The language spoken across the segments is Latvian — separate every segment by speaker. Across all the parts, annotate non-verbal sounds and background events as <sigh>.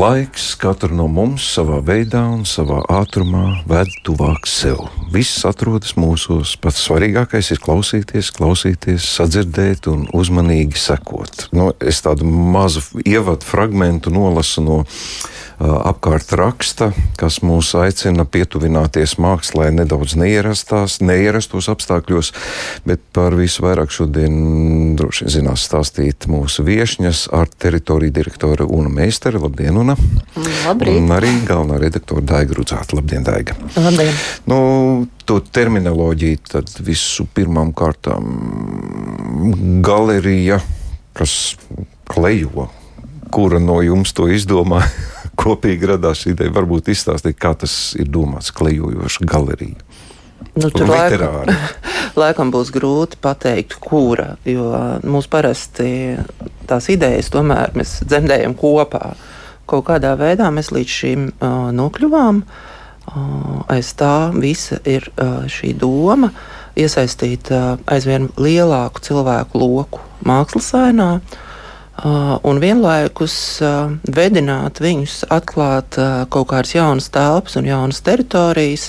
Speaker 1: laiks katru no mums savā veidā un savā ātrumā ved tuvāk sev. Viss atrodas mūsos. Pats svarīgākais ir klausīties, klausīties, sadzirdēt un uzmanīgi sekot. Nu, es tādu mazu ievadu fragment nolasu no apkārt raksta, kas mūs aicina pietuvināties mākslā nedaudz neierastās, neierastos apstākļos, bet par visu vairāk šodien droši zinās stāstīt mūsu viešņas ar teritoriju direktora Una Meisteri. Labdien, Una!
Speaker 2: Labrīt!
Speaker 1: Un arī galvenā redaktora Daiga Rudzāta. Labdien, Daiga!
Speaker 2: Labdien!
Speaker 1: Nu, to terminoloģiju tad visu pirmām kārtām galerija, kas klejo, kura no jums to izdomāja? <laughs> kopīgi radās šī ideja. Varbūt izstāstīt, kā tas ir domāts, klejojoša galerija.
Speaker 2: Nu, tur laikam, <laughs> laikam būs grūti pateikt, kura, jo mums parasti tās idejas tomēr mēs dzemdējam kopā. Kaut kādā veidā mēs līdz šim uh, nokļuvām. Uh, aiz tā visa ir uh, šī doma iesaistīt uh, aizvien lielāku cilvēku loku mākslas ainā. Uh, Uh, un vienlaikus uh, vedināt viņus atklāt uh, kaut kādas jaunas telpas un jaunas teritorijas.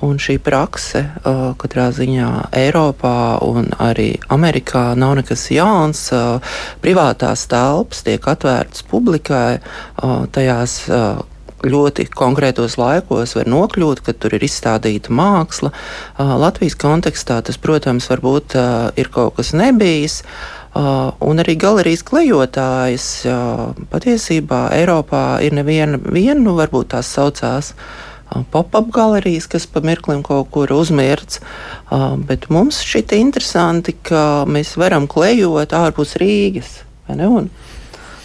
Speaker 2: Un šī prakse uh, katrā ziņā Eiropā un arī Amerikā nav nekas jauns. Uh, privātās telpas tiek atvērtas publikai, uh, tajās uh, ļoti konkrētos laikos var nokļūt, kad tur ir izstādīta māksla. Latvijas kontekstā tas, protams, varbūt ir kaut kas nebijis. Un arī galerijas klejotājas patiesībā Eiropā ir neviena, viena, nu, varbūt tās saucās uh, pop-up galerijas, kas pa mirklim kaut kur uzmirts. Bet mums šķita interesanti, ka mēs varam klejot ārpus Rīgas.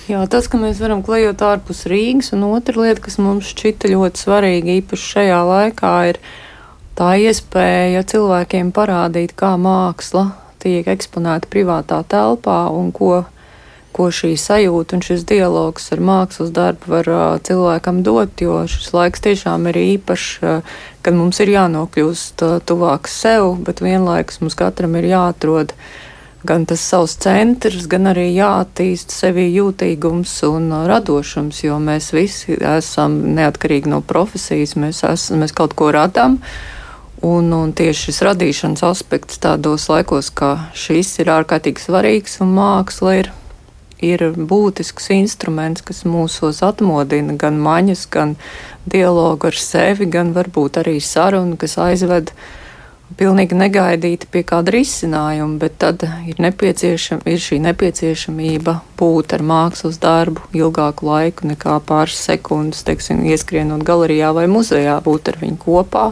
Speaker 3: Jā, tas, ka mēs varam klejot ārpus Rīgas, un otra lieta, kas mums šķita ļoti svarīga, īpaši šajā laikā, ir tā iespēja cilvēkiem parādīt, kā māksla tiek eksponēta privātā telpā un ko, ko šī sajūta un šis dialogs ar mākslas darbu var cilvēkam dot, jo šis laiks tiešām ir īpašs, kad mums ir jānokļūst tuvāk sev, bet vienlaikus mums katram ir jāatrod gan tas savs centrs, gan arī jāattīst sevi jūtīgums un radošums, jo mēs visi esam neatkarīgi no profesijas, mēs, esam, mēs kaut ko radām. Un, un tieši šis radīšanas aspekts tādos laikos, kā šis, ir ārkārtīgi svarīgs, un māksla ir, ir būtisks instruments, kas mūsos atmodina gan maņas, gan dialogu ar sevi, gan varbūt arī sarunu, kas aizved pilnīgi negaidīti pie kāda risinājuma, bet tad ir, ir šī nepieciešamība būt ar mākslas darbu ilgāku laiku nekā pāris sekundes, teiksim, ieskrienot galerijā vai muzejā, būt ar viņu kopā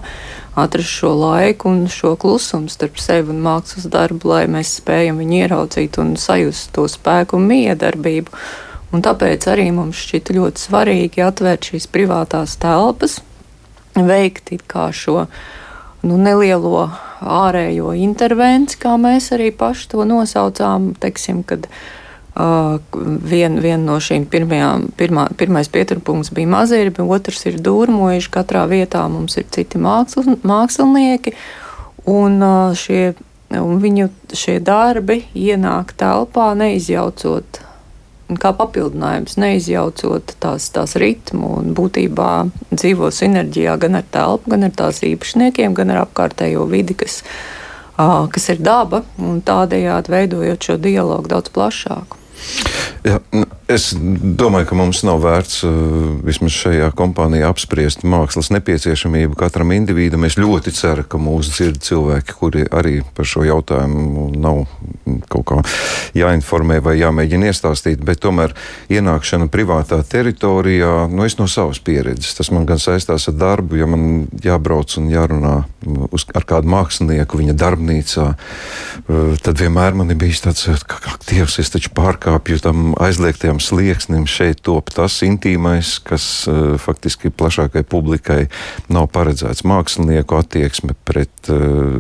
Speaker 3: atrast šo laiku un šo klusumu starp sevi un mākslas darbu, lai mēs spējam viņu ieraudzīt un sajust to spēku un miedarbību. Un tāpēc arī mums šķita ļoti svarīgi atvērt šīs privātās telpas, veikt šo nu, nelielo ārējo intervenciju, kā mēs arī paši to nosaucām. Teiksim, kad, uh, Viena vien no šīm pirmajām, pirmā, pirmais pieturpunkts bija mazirbi, otrs ir dūrmojuši. Katrā vietā mums ir citi māksl, mākslinieki, un, uh, šie, un viņu šie darbi ienāk telpā neizjaucot. Kā papildinājums, neizjaucot tās, tās ritmu un būtībā dzīvo sinerģijā gan ar telpu, gan ar tās īpašniekiem, gan ar apkārtējo vidi, kas, kas ir daba, un tādējādi veidojot šo dialogu daudz plašāku.
Speaker 1: Jā, nu, es domāju, ka mums nav vērts uh, vismaz šajā kompānijā apspriest mākslas nepieciešamību katram individam. Es ļoti ceru, ka mūsu dzird cilvēki, kuri arī par šo jautājumu nav kaut kā jāinformē vai jāmēģina iestāstīt, bet tomēr ienākšana privātā teritorijā, nu es no savas pieredzes, tas man gan saistās ar darbu, ja man jābrauc un jārunā uz, ar kādu mākslinieku viņa darbnīcā, uh, tad vienmēr man ir bijis tāds, ka, ak, Dievs, es taču pārkāpju tam aizliegtajam slieksnim šeit top tas intīmais, kas uh, faktiski plašākai publikai nav paredzēts mākslinieku attieksme pret uh,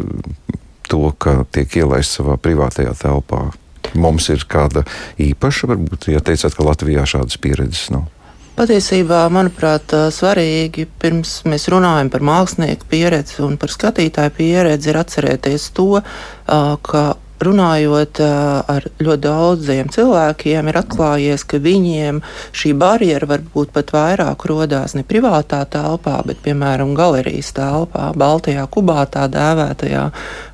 Speaker 1: to, ka tiek ielaists savā privātajā telpā. Mums ir kāda īpaša, varbūt, ja teicāt, ka Latvijā šādas pieredzes nav.
Speaker 2: Patiesībā, manuprāt, svarīgi pirms mēs runājam par mākslinieku pieredzi un par skatītāju pieredzi, ir atcerēties to, ka runājot ar ļoti daudziem cilvēkiem, ir atklājies, ka viņiem šī barjera varbūt pat vairāk rodās ne privātā telpā, bet, piemēram, galerijas telpā, Baltijā kubā tā dēvētajā,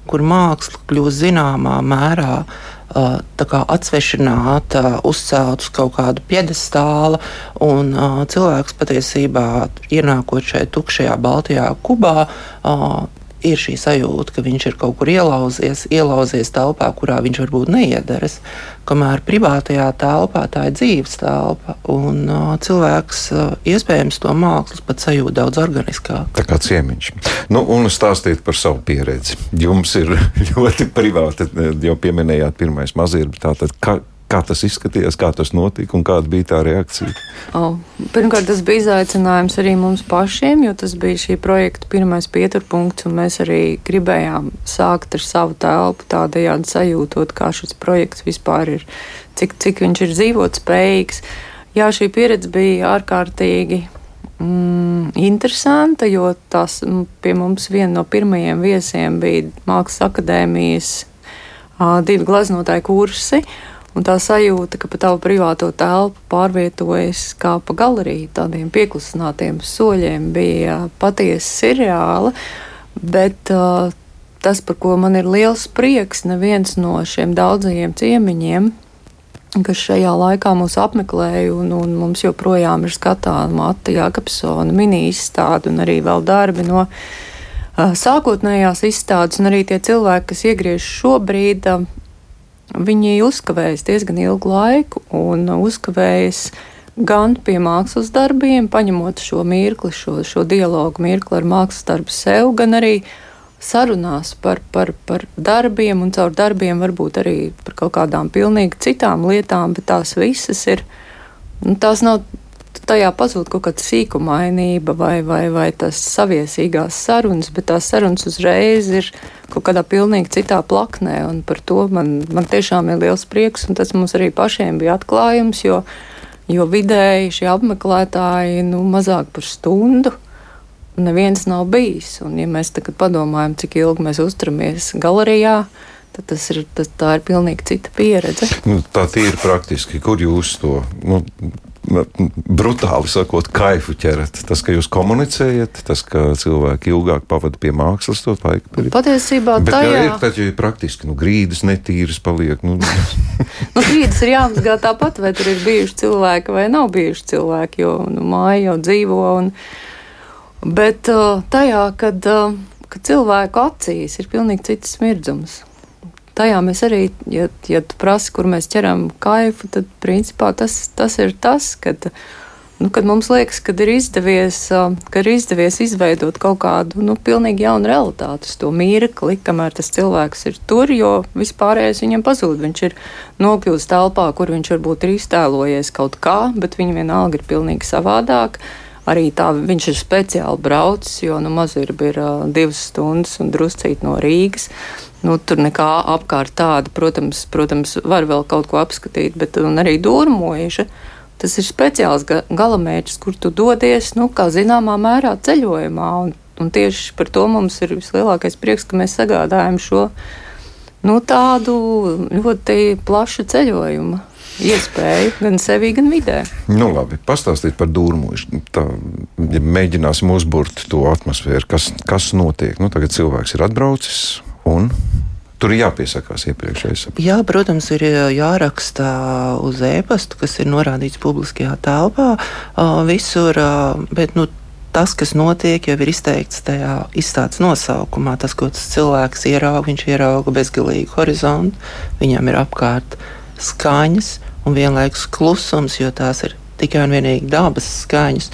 Speaker 2: kur māksla kļūst zināmā mērā atsvešināta, uzcelt uz kaut kādu piedestālu, un cilvēks patiesībā ienākot šeit tukšajā Baltijā kubā, ir šī sajūta, ka viņš ir kaut kur ielauzies, ielauzies telpā, kurā viņš varbūt neiederas. Kamēr privātajā telpā tā ir dzīves telpa, un uh, cilvēks uh, iespējams to mākslas pat sajūt daudz organiskāk.
Speaker 1: Tā kā ciemiņš. Nu, un stāstīt par savu pieredzi. Jums ir <laughs> ļoti privāti, jau pieminējāt, pirmais mazirbi. Tātad, ka, Kā tas izskatījās, kā tas notika un kāda bija tā reakcija?
Speaker 3: Oh, pirmkārt, tas bija izaicinājums arī mums pašiem, jo tas bija šī projekta pirmais pieturpunkts, un mēs arī gribējām sākt ar savu telpu, tādējādi sajūtot, kā šis projekts vispār ir, cik, cik viņš ir dzīvot spējīgs. Jā, šī pieredze bija ārkārtīgi mm, interesanta, jo tas pie mums viena no pirmajiem viesiem bija Mākslas akadēmijas divi gleznotāji kursi. Un tā sajūta, ka pa tavu privāto telpu pārvietojas kā pa galeriju, tādiem pieklusinātiem soļiem, bija patiesi reāla. Bet uh, tas, par ko man ir liels prieks, neviens no šiem daudzajiem ciemiņiem, kas šajā laikā mūs apmeklēja, un, un mums joprojām ir skatāma Mata Jākapsona mini-izstāde un arī vēl darbi no uh, sākotnējās izstādes, un arī tie cilvēki, kas iegriež šobrīd, uh, Viņi uzkavējas diezgan ilgu laiku un uzkavējas gan pie mākslas darbiem, paņemot šo mirkli, šo, šo dialogu mirkli ar mākslas darbu sev, gan arī sarunās par, par, par darbiem un caur darbiem varbūt arī par kaut kādām pilnīgi citām lietām, bet tās visas ir, nu, tās nav tajā pazūd kaut kāda sīkumainība vai, vai, vai tas saviesīgās sarunas, bet tās sarunas uzreiz ir kaut kādā pilnīgi citā plaknē, par to man, man tiešām ir liels prieks, un tas mums arī pašiem bija atklājums, jo, jo vidēji šie apmeklētāji, nu, mazāk par stundu neviens nav bijis. Un, ja mēs tagad padomājam, cik ilgi mēs uzturamies galerijā, tad tas ir, tas, tā ir pilnīgi cita pieredze.
Speaker 1: Nu, tā ir praktiski, kur jūs to nu, brutāli sakot, kaifu ķerat. Tas, ka jūs komunicējat, tas, ka cilvēki ilgāk pavada pie mākslas, to laiku.
Speaker 3: Patiesībā tā
Speaker 1: ir. Tad jau ir praktiski, nu, grīdas netīras paliek. Nu, <laughs>
Speaker 3: nu, grīdas ir jāmazgā tāpat, vai tur ir bijuši cilvēki vai nav bijuši cilvēki, jo nu, māja jau dzīvo. Un, bet uh, tajā, kad, uh, kad cilvēku acīs ir pilnīgi cits smirdzums tajā mēs arī, ja, ja tu prasi, kur mēs ķeram kaifu, tad principā tas, tas ir tas, kad, nu, kad mums liekas, ka ir izdevies, ka ir izdevies izveidot kaut kādu, nu, pilnīgi jaunu realitāti, to mirkli, kamēr tas cilvēks ir tur, jo vispārējais viņam pazūd. Viņš ir nokļūst telpā, kur viņš varbūt ir iztēlojies kaut kā, bet viņa vienalga ir pilnīgi savādāk arī tā viņš ir speciāli braucis, jo nu, mazirba ir uh, divas stundas un druscīt no Rīgas. Nu, tur nekā apkārt tāda, protams, protams, var vēl kaut ko apskatīt, bet arī dūrmojuša. Tas ir speciāls ga galamērķis, kur tu dodies, nu, kā zināmā mērā ceļojumā. Un, un tieši par to mums ir vislielākais prieks, ka mēs sagādājam šo nu, tādu ļoti plašu ceļojumu iespēju gan sevi, gan vidē.
Speaker 1: Nu, labi, pastāstīt par dūrmušu. Tā, ja mēģināsim uzbūrt to atmosfēru, kas, kas notiek. Nu, tagad cilvēks ir atbraucis un. Tur ir jāpiesakās iepriekšējais.
Speaker 2: Jā, protams, ir jāraksta uz e-pastu, kas ir norādīts publiskajā telpā. Visur, bet nu, tas, kas notiek, jau ir izteikts tajā izstādes nosaukumā. Tas, ko tas cilvēks ierauga, viņš ierauga bezgalīgu horizontu, viņam ir apkārt skaņas un vienlaikus klusums, jo tās ir tikai un vienīgi dabas skaņas.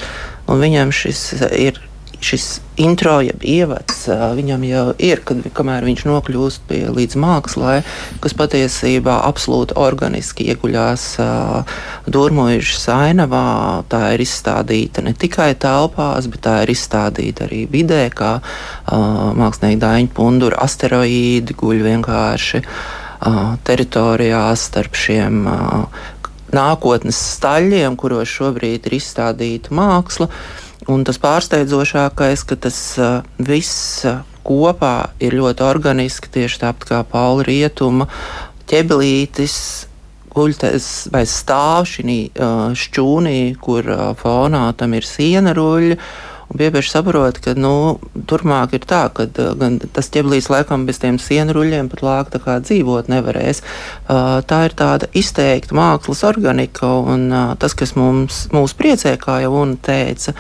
Speaker 2: Un viņam šis ir šis intro, jeb ievads, viņam jau ir, kad, kamēr viņš nokļūst pie līdz mākslā, kas patiesībā absolūti organiski ieguļās Dūrmojuša ainavā. Tā ir izstādīta ne tikai telpās, bet tā ir izstādīta arī vidē, kā mākslinieki Daņa Pundura asteroīdi guļ vienkārši teritorijās starp šiem nākotnes staļļiem, kuros šobrīd ir izstādīta māksla. Un tas pārsteidzošākais, ka tas viss kopā ir ļoti organiski, tieši tāpat kā Paula Rietuma ķebelītis guļties vai stāv šī šķūnī, kur fonā tam ir siena ruļļa. Bieži saprot, ka nu, turpmāk ir tā, ka gan tas ķeblīs laikam bez tiem sienruļiem pat lāk dzīvot nevarēs. Tā ir tāda izteikta mākslas organika, un tas, kas mums, mūs priecē, kā jau Una teica,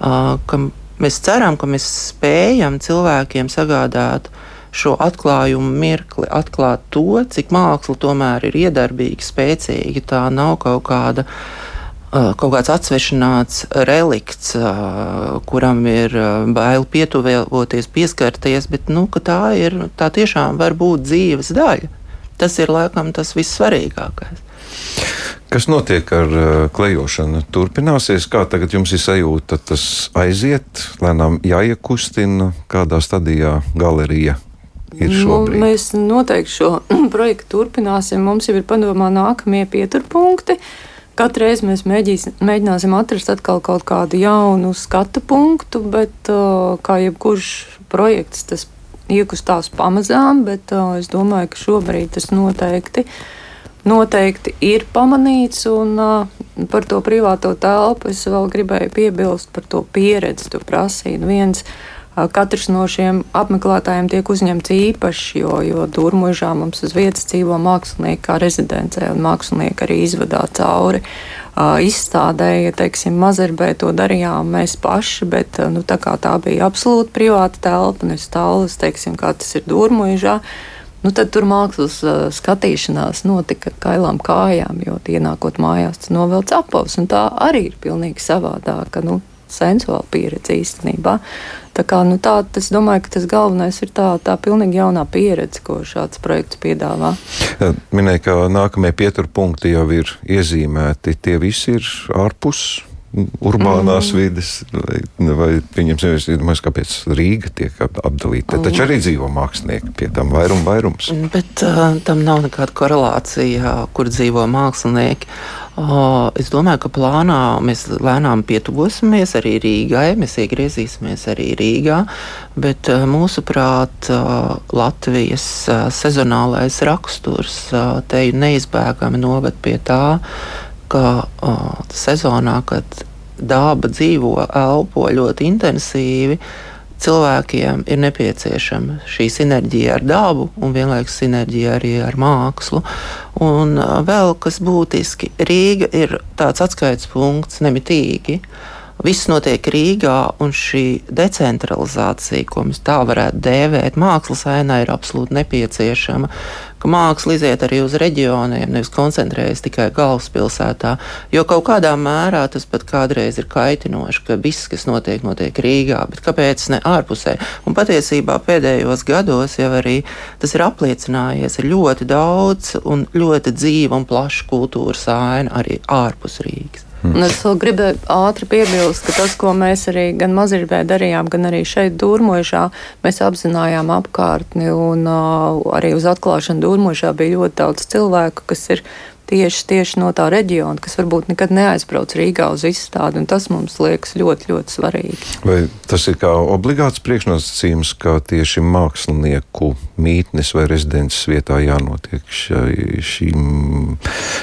Speaker 2: ka mēs ceram, ka mēs spējam cilvēkiem sagādāt šo atklājumu mirkli, atklāt to, cik māksla tomēr ir iedarbīga, spēcīga. Tā nav kaut kāda. Kaut kāds atsvešināts relikts, kuram ir bail pietuvoties, pieskarties, bet nu, tā, ir, tā tiešām var būt dzīves daļa. Tas ir laikam tas vissvarīgākais.
Speaker 1: Kas notiek ar uh, klejošanu? Turpināsies, kā tagad jums ir sajūta, tas aiziet, lēnām jāiekustina, kādā stadijā galerija ir nu,
Speaker 3: mēs noteikti šo <clears throat> projektu turpināsim. Mums jau ir padomā nākamie pieturpunkti. Katru reizi mēs mēģīs, mēģināsim atrast atkal kaut kādu jaunu skatu punktu, bet uh, kā jebkurš projekts, tas iekustās pamazām, bet uh, es domāju, ka šobrīd tas noteikti, noteikti ir pamanīts. Un par to privāto telpu es vēl gribēju piebilst par to pieredzi, tu prasīji. Viens, uh, Katrs no šiem apmeklētājiem tiek uzņemts īpaši, jo, jo Dūrmužā mums uz vietas dzīvo mākslinieki kā rezidencē, un mākslinieki arī izvadā cauri izstādēja, teiksim, Mazerbē to darījām mēs paši, bet nu, tā tā bija absolūti privāta telpa, nevis tālas, teiksim, kā tas ir Dūrmužā. Nu, tad tur mākslas uh, skatīšanās notika kailām kājām, jo ienākot mājās, tas novelc apavs, tā arī ir pilnīgi savādāka. Nu, sensuāla pieredze īstenībā. Tā kā, nu, tā, es domāju, ka tas galvenais ir tā, tā pilnīgi jaunā pieredze, ko šāds projekts piedāvā.
Speaker 1: Minēja, ka nākamie pieturpunkti jau ir iezīmēti. Tie visi ir ārpus urbānās mm. vidas, vai, vai pieņemsim, es domāju, kāpēc Rīga tiek apdalīta. Mm. Taču arī dzīvo mākslinieki, pie tam vairum, vairums.
Speaker 2: Bet uh, tam nav nekāda korelācija, kur dzīvo mākslinieki. Uh, es domāju, ka plānā mēs lēnām pietuvosimies arī Rīgai, mēs iegriezīsimies arī Rīgā, bet uh, mūsuprāt, uh, Latvijas uh, sezonālais raksturs uh, te neizbēgami noved pie tā, ka uh, sezonā, kad daba dzīvo, elpo ļoti intensīvi, cilvēkiem ir nepieciešama šī sinerģija ar dabu un vienlaikus sinerģija arī ar mākslu. Un uh, vēl kas būtiski, Rīga ir tāds atskaites punkts nemitīgi. Viss notiek Rīgā, un šī decentralizācija, ko mēs tā varētu dēvēt, mākslas ainā ir absolūti nepieciešama māksla iziet arī uz reģioniem, nevis koncentrējas tikai galvaspilsētā. Jo kaut kādā mērā tas pat kādreiz ir kaitinoši, ka viss, kas notiek, notiek Rīgā, bet kāpēc ne ārpusē? Un patiesībā pēdējos gados jau arī tas ir apliecinājies ar ļoti daudz un ļoti dzīvu un plašu kultūras ainu arī ārpus Rīgas.
Speaker 3: Un es vēl gribēju ātri piebilst, ka tas, ko mēs arī gan Mazirbē darījām, gan arī šeit Dūrmožā, mēs apzinājām apkārtni un uh, arī uz atklāšanu Dūrmožā bija ļoti daudz cilvēku, kas ir tieši, tieši no tā reģiona, kas varbūt nekad neaizbrauc Rīgā uz izstādi, un tas mums liekas ļoti, ļoti svarīgi.
Speaker 1: Vai tas ir kā obligāts priekšnosacījums, ka tieši mākslinieku mītnes vai rezidences vietā jānotiek šai, šīm,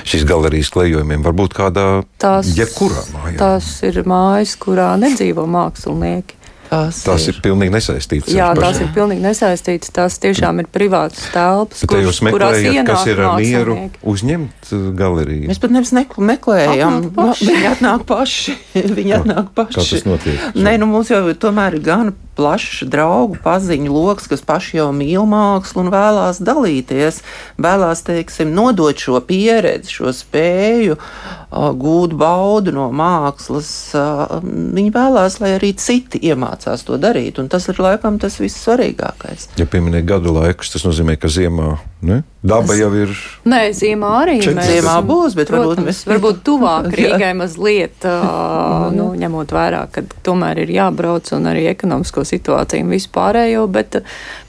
Speaker 1: šīs galerijas klejojumiem? Varbūt kādā tās, jebkurā mājā.
Speaker 3: Tās ir mājas, kurā nedzīvo mākslinieki.
Speaker 1: Tās, tās ir, ir pilnīgi nesaistītas.
Speaker 3: Jā, tās ir pilnīgi nesaistītas. Tās tiešām ir privātas telpas,
Speaker 1: kur, jūs meklējat, kas ir ar mieru uzņemt uh, galeriju.
Speaker 2: Mēs pat nevis meklējam, viņi atnāk paši. <laughs> viņi atnāk paši.
Speaker 1: Kā tas notiek?
Speaker 2: Nē, nu mums jau tomēr ir gan plašs draugu paziņu lokus, kas paši jau mīl mākslu un vēlās dalīties, vēlās, teiksim, nodot šo pieredzi, šo spēju, gūt baudu no mākslas. Viņi vēlās, lai arī citi iemācās to darīt, un tas ir laikam tas vissvarīgākais.
Speaker 1: Ja pieminēt gadu laikus, tas nozīmē, ka ziemā ne? daba jau ir.
Speaker 3: Nē, ziemā arī
Speaker 2: mēs ziemā būs, bet
Speaker 3: Protams,
Speaker 2: varbūt mēs
Speaker 3: varbūt tuvāk <laughs> Rīgai mazliet, uh, nu, ņemot vērā, ka tomēr ir jābrauc un arī ekonomisko situāciju un vispārējo, bet,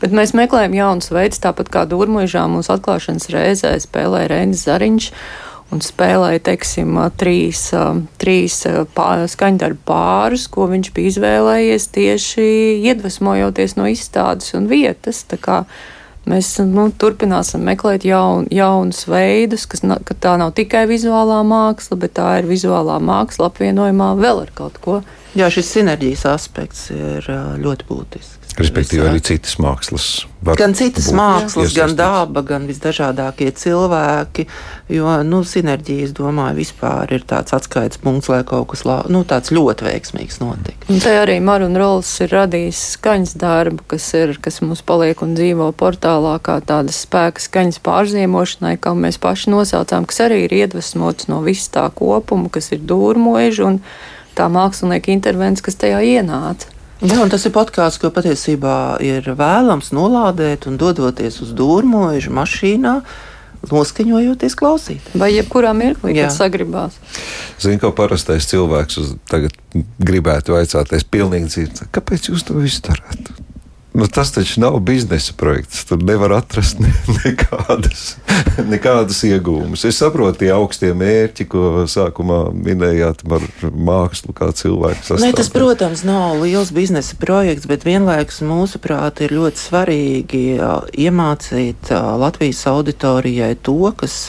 Speaker 3: bet mēs meklējam jaunus veidus, tāpat kā Durmuižā mūsu atklāšanas reizē spēlē Reinis Zariņš. un spēlēja, teiksim, trīs, trīs skaņdarbu pārus, ko viņš bija izvēlējies tieši iedvesmojoties no izstādes un vietas. Tā kā Mēs nu, turpināsim meklēt jaun, jaunus veidus, kas ka tā nav tikai vizuālā māksla, bet tā ir vizuālā māksla apvienojumā vēl ar kaut ko.
Speaker 2: Jā, šis sinerģijas aspekts ir ļoti būtisks.
Speaker 1: Respektīvi, arī citas mākslas.
Speaker 2: Gan citas mākslas, gan daba, gan visdažādākie cilvēki. Jo nu, sinerģija, es domāju, vispār ir tāds atskaites punkts, lai kaut kas nu, tāds ļoti veiksmīgs notiktu.
Speaker 3: Un te arī Maruna Rols ir radījis skaņas darbu, kas, ir, kas mums paliek un dzīvo portālā kā tādas spēka skaņas pārzīmošanai, kā mēs paši nosaucām, kas arī ir iedvesmots no viss tā kopuma, kas ir dūrmoži un tā mākslinieka intervences, kas tajā ienāca.
Speaker 2: Jā, un tas ir podkāsts, ko patiesībā ir vēlams nolādēt un dodoties uz dūrmožu mašīnā. Noskaņojoties, klausīt.
Speaker 3: Vai jebkurā mirklī, kad sagribās.
Speaker 1: Zinu, ka parastais cilvēks tagad gribētu vaicāties, pilnīgi dzird, kāpēc jūs to visu darāt? Nu, tas taču nav biznesa projekts. Tur nevar atrast ne, <laughs> nekādas, nekādas iegūmas. Es saprotu, tie augstie mērķi, ko sākumā minējāt par mākslu, kā cilvēku sastāvdaļu.
Speaker 2: Ne, tas, protams, nav liels biznesa projekts, bet vienlaikus mūsuprāt ir ļoti svarīgi iemācīt Latvijas auditorijai to, kas.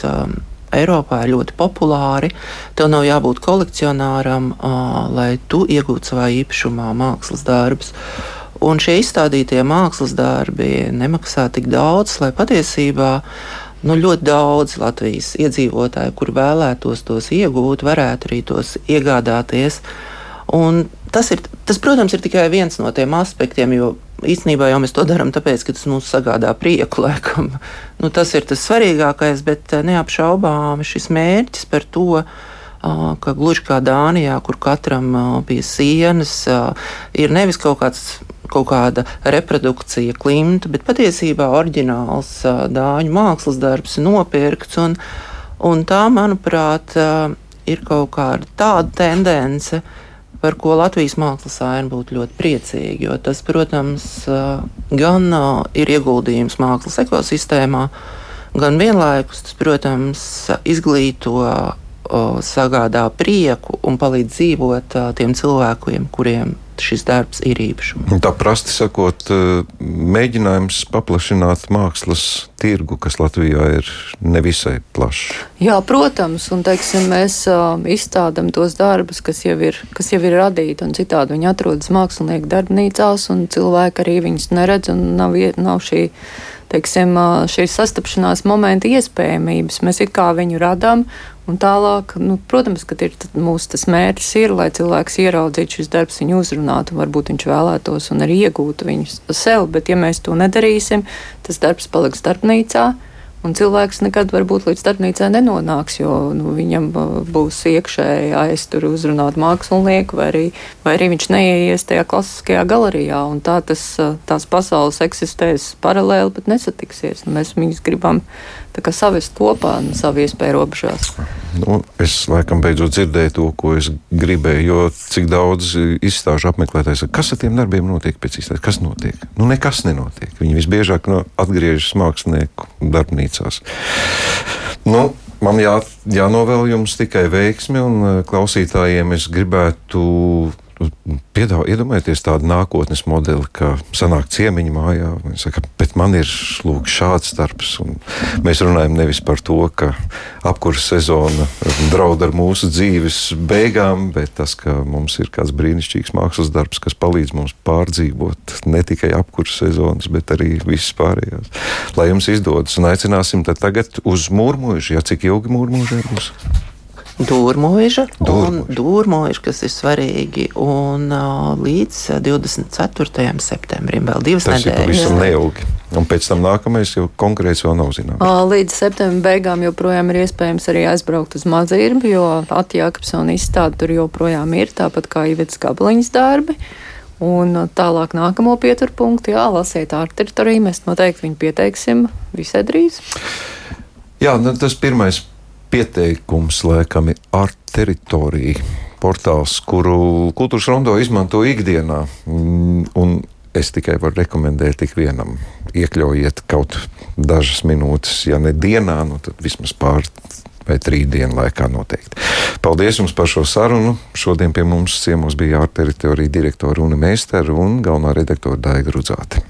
Speaker 2: Eiropā ir ļoti populāri. Tev nav jābūt kolekcionāram, lai tu iegūtu savā īpašumā mākslas darbus. Un šie izstādītie mākslas darbi nemaksā tik daudz, lai patiesībā nu, ļoti daudz Latvijas iedzīvotāju, kur vēlētos tos iegūt, varētu arī tos iegādāties. Un tas, ir, tas, protams, ir tikai viens no tiem aspektiem, jo īstenībā jau mēs to darām tāpēc, ka tas mums sagādā prieku. Laikam. <laughs> Nu, tas ir tas svarīgākais, bet neapšaubāmi šis mērķis par to, ka gluži kā Dānijā, kur katram pie sienas ir nevis kaut kāds kaut kāda reprodukcija, klimta, bet patiesībā oriģināls dāņu mākslas darbs ir nopirkts. Un, un tā, manuprāt, ir kaut kāda tāda tendence, par ko Latvijas mākslas aina būtu ļoti priecīga. Jo tas, protams, gan ir ieguldījums mākslas ekosistēmā, gan vienlaikus tas, protams, izglīto sagādā prieku un palīdz dzīvot tiem cilvēkiem, kuriem šis darbs ir īpašums.
Speaker 1: Tā prasti sakot, eh, mēģinājums paplašināt mākslas tirgu, kas Latvijā ir nevisai plašs.
Speaker 3: Jā, protams, un teiksim, mēs izstādām tos darbus, kas jau, ir, kas jau ir radīti, un citādi viņi atrodas mākslinieku darbnīcās, un cilvēki arī viņus neredz, un nav, nav šī teiksim, šīs sastapšanās momenta iespējamības. Mēs it kā viņu radām, un tālāk, nu, protams, ka ir, mūsu mērķis ir, lai cilvēks ieraudzītu šis darbs, viņu uzrunātu, varbūt viņš vēlētos un arī iegūtu viņus sev, bet ja mēs to nedarīsim, tas darbs paliks darbnīcā. Un cilvēks nekad varbūt līdz starpnīcai nenonāks, jo nu, viņam būs iekšēji aiztur uzrunāt mākslinieku, vai arī, vai arī viņš neieies tajā klasiskajā galerijā. Tā tas, tās pasaules eksistēs paralēli, bet nesatiksies. Nu, mēs viņus gribam savest kopā un savu iespēju robežās.
Speaker 1: Nu, es laikam beidzot dzirdēju to, ko es gribēju, jo cik daudz izstāžu apmeklētājs, kas ar tiem darbiem notiek pēc izstādes, kas notiek? Nu, nekas nenotiek. Viņi visbiežāk no atgriežas mākslinieku darbnīcās. Nu, man jā, jānovēl jums tikai veiksmi, un klausītājiem es gribētu Piedāvā, iedomājieties tādu nākotnes modeli, ka sanāk ciemiņu mājā. Viņi saka, bet man ir lūk, šāds darbs. Mēs runājam nevis par to, ka apkurss sezona draud ar mūsu dzīves beigām, bet tas, ka mums ir kāds brīnišķīgs mākslas darbs, kas palīdz mums pārdzīvot ne tikai apkurss sezonas, bet arī visas pārējās. Lai jums izdodas, un aicināsim tagad uz mūrmužu, ja cik ilgi mūrmužai būs
Speaker 2: dūrmoža un dūrmoža, kas ir svarīgi. Un uh, līdz 24. septembrim vēl divas
Speaker 1: Tas nedēļas. Tas ir pavisam neilgi. Un pēc tam nākamais jau konkrēts vēl nav zināms.
Speaker 3: Līdz septembra beigām joprojām ir iespējams arī aizbraukt uz Mazirbu, jo Atjākapsona izstāde tur joprojām ir, tāpat kā Ivets Gabaliņas darbi. Un tālāk nākamo pieturpunktu, jā, lasiet ārta teritoriju, mēs noteikti viņu pieteiksim visai drīz.
Speaker 1: Jā, nu, tas pirmais pieteikums laikam ir art teritorija. Portāls, kuru kultūras rondo izmanto ikdienā. Mm, un es tikai varu rekomendēt tik vienam. Iekļaujiet kaut dažas minūtes, ja ne dienā, nu tad vismaz pār vai trīs dienu laikā noteikti. Paldies jums par šo sarunu. Šodien pie mums ciemos bija ārteritorija direktora Runa Meistera un galvenā redaktora Daiga Rudzāte.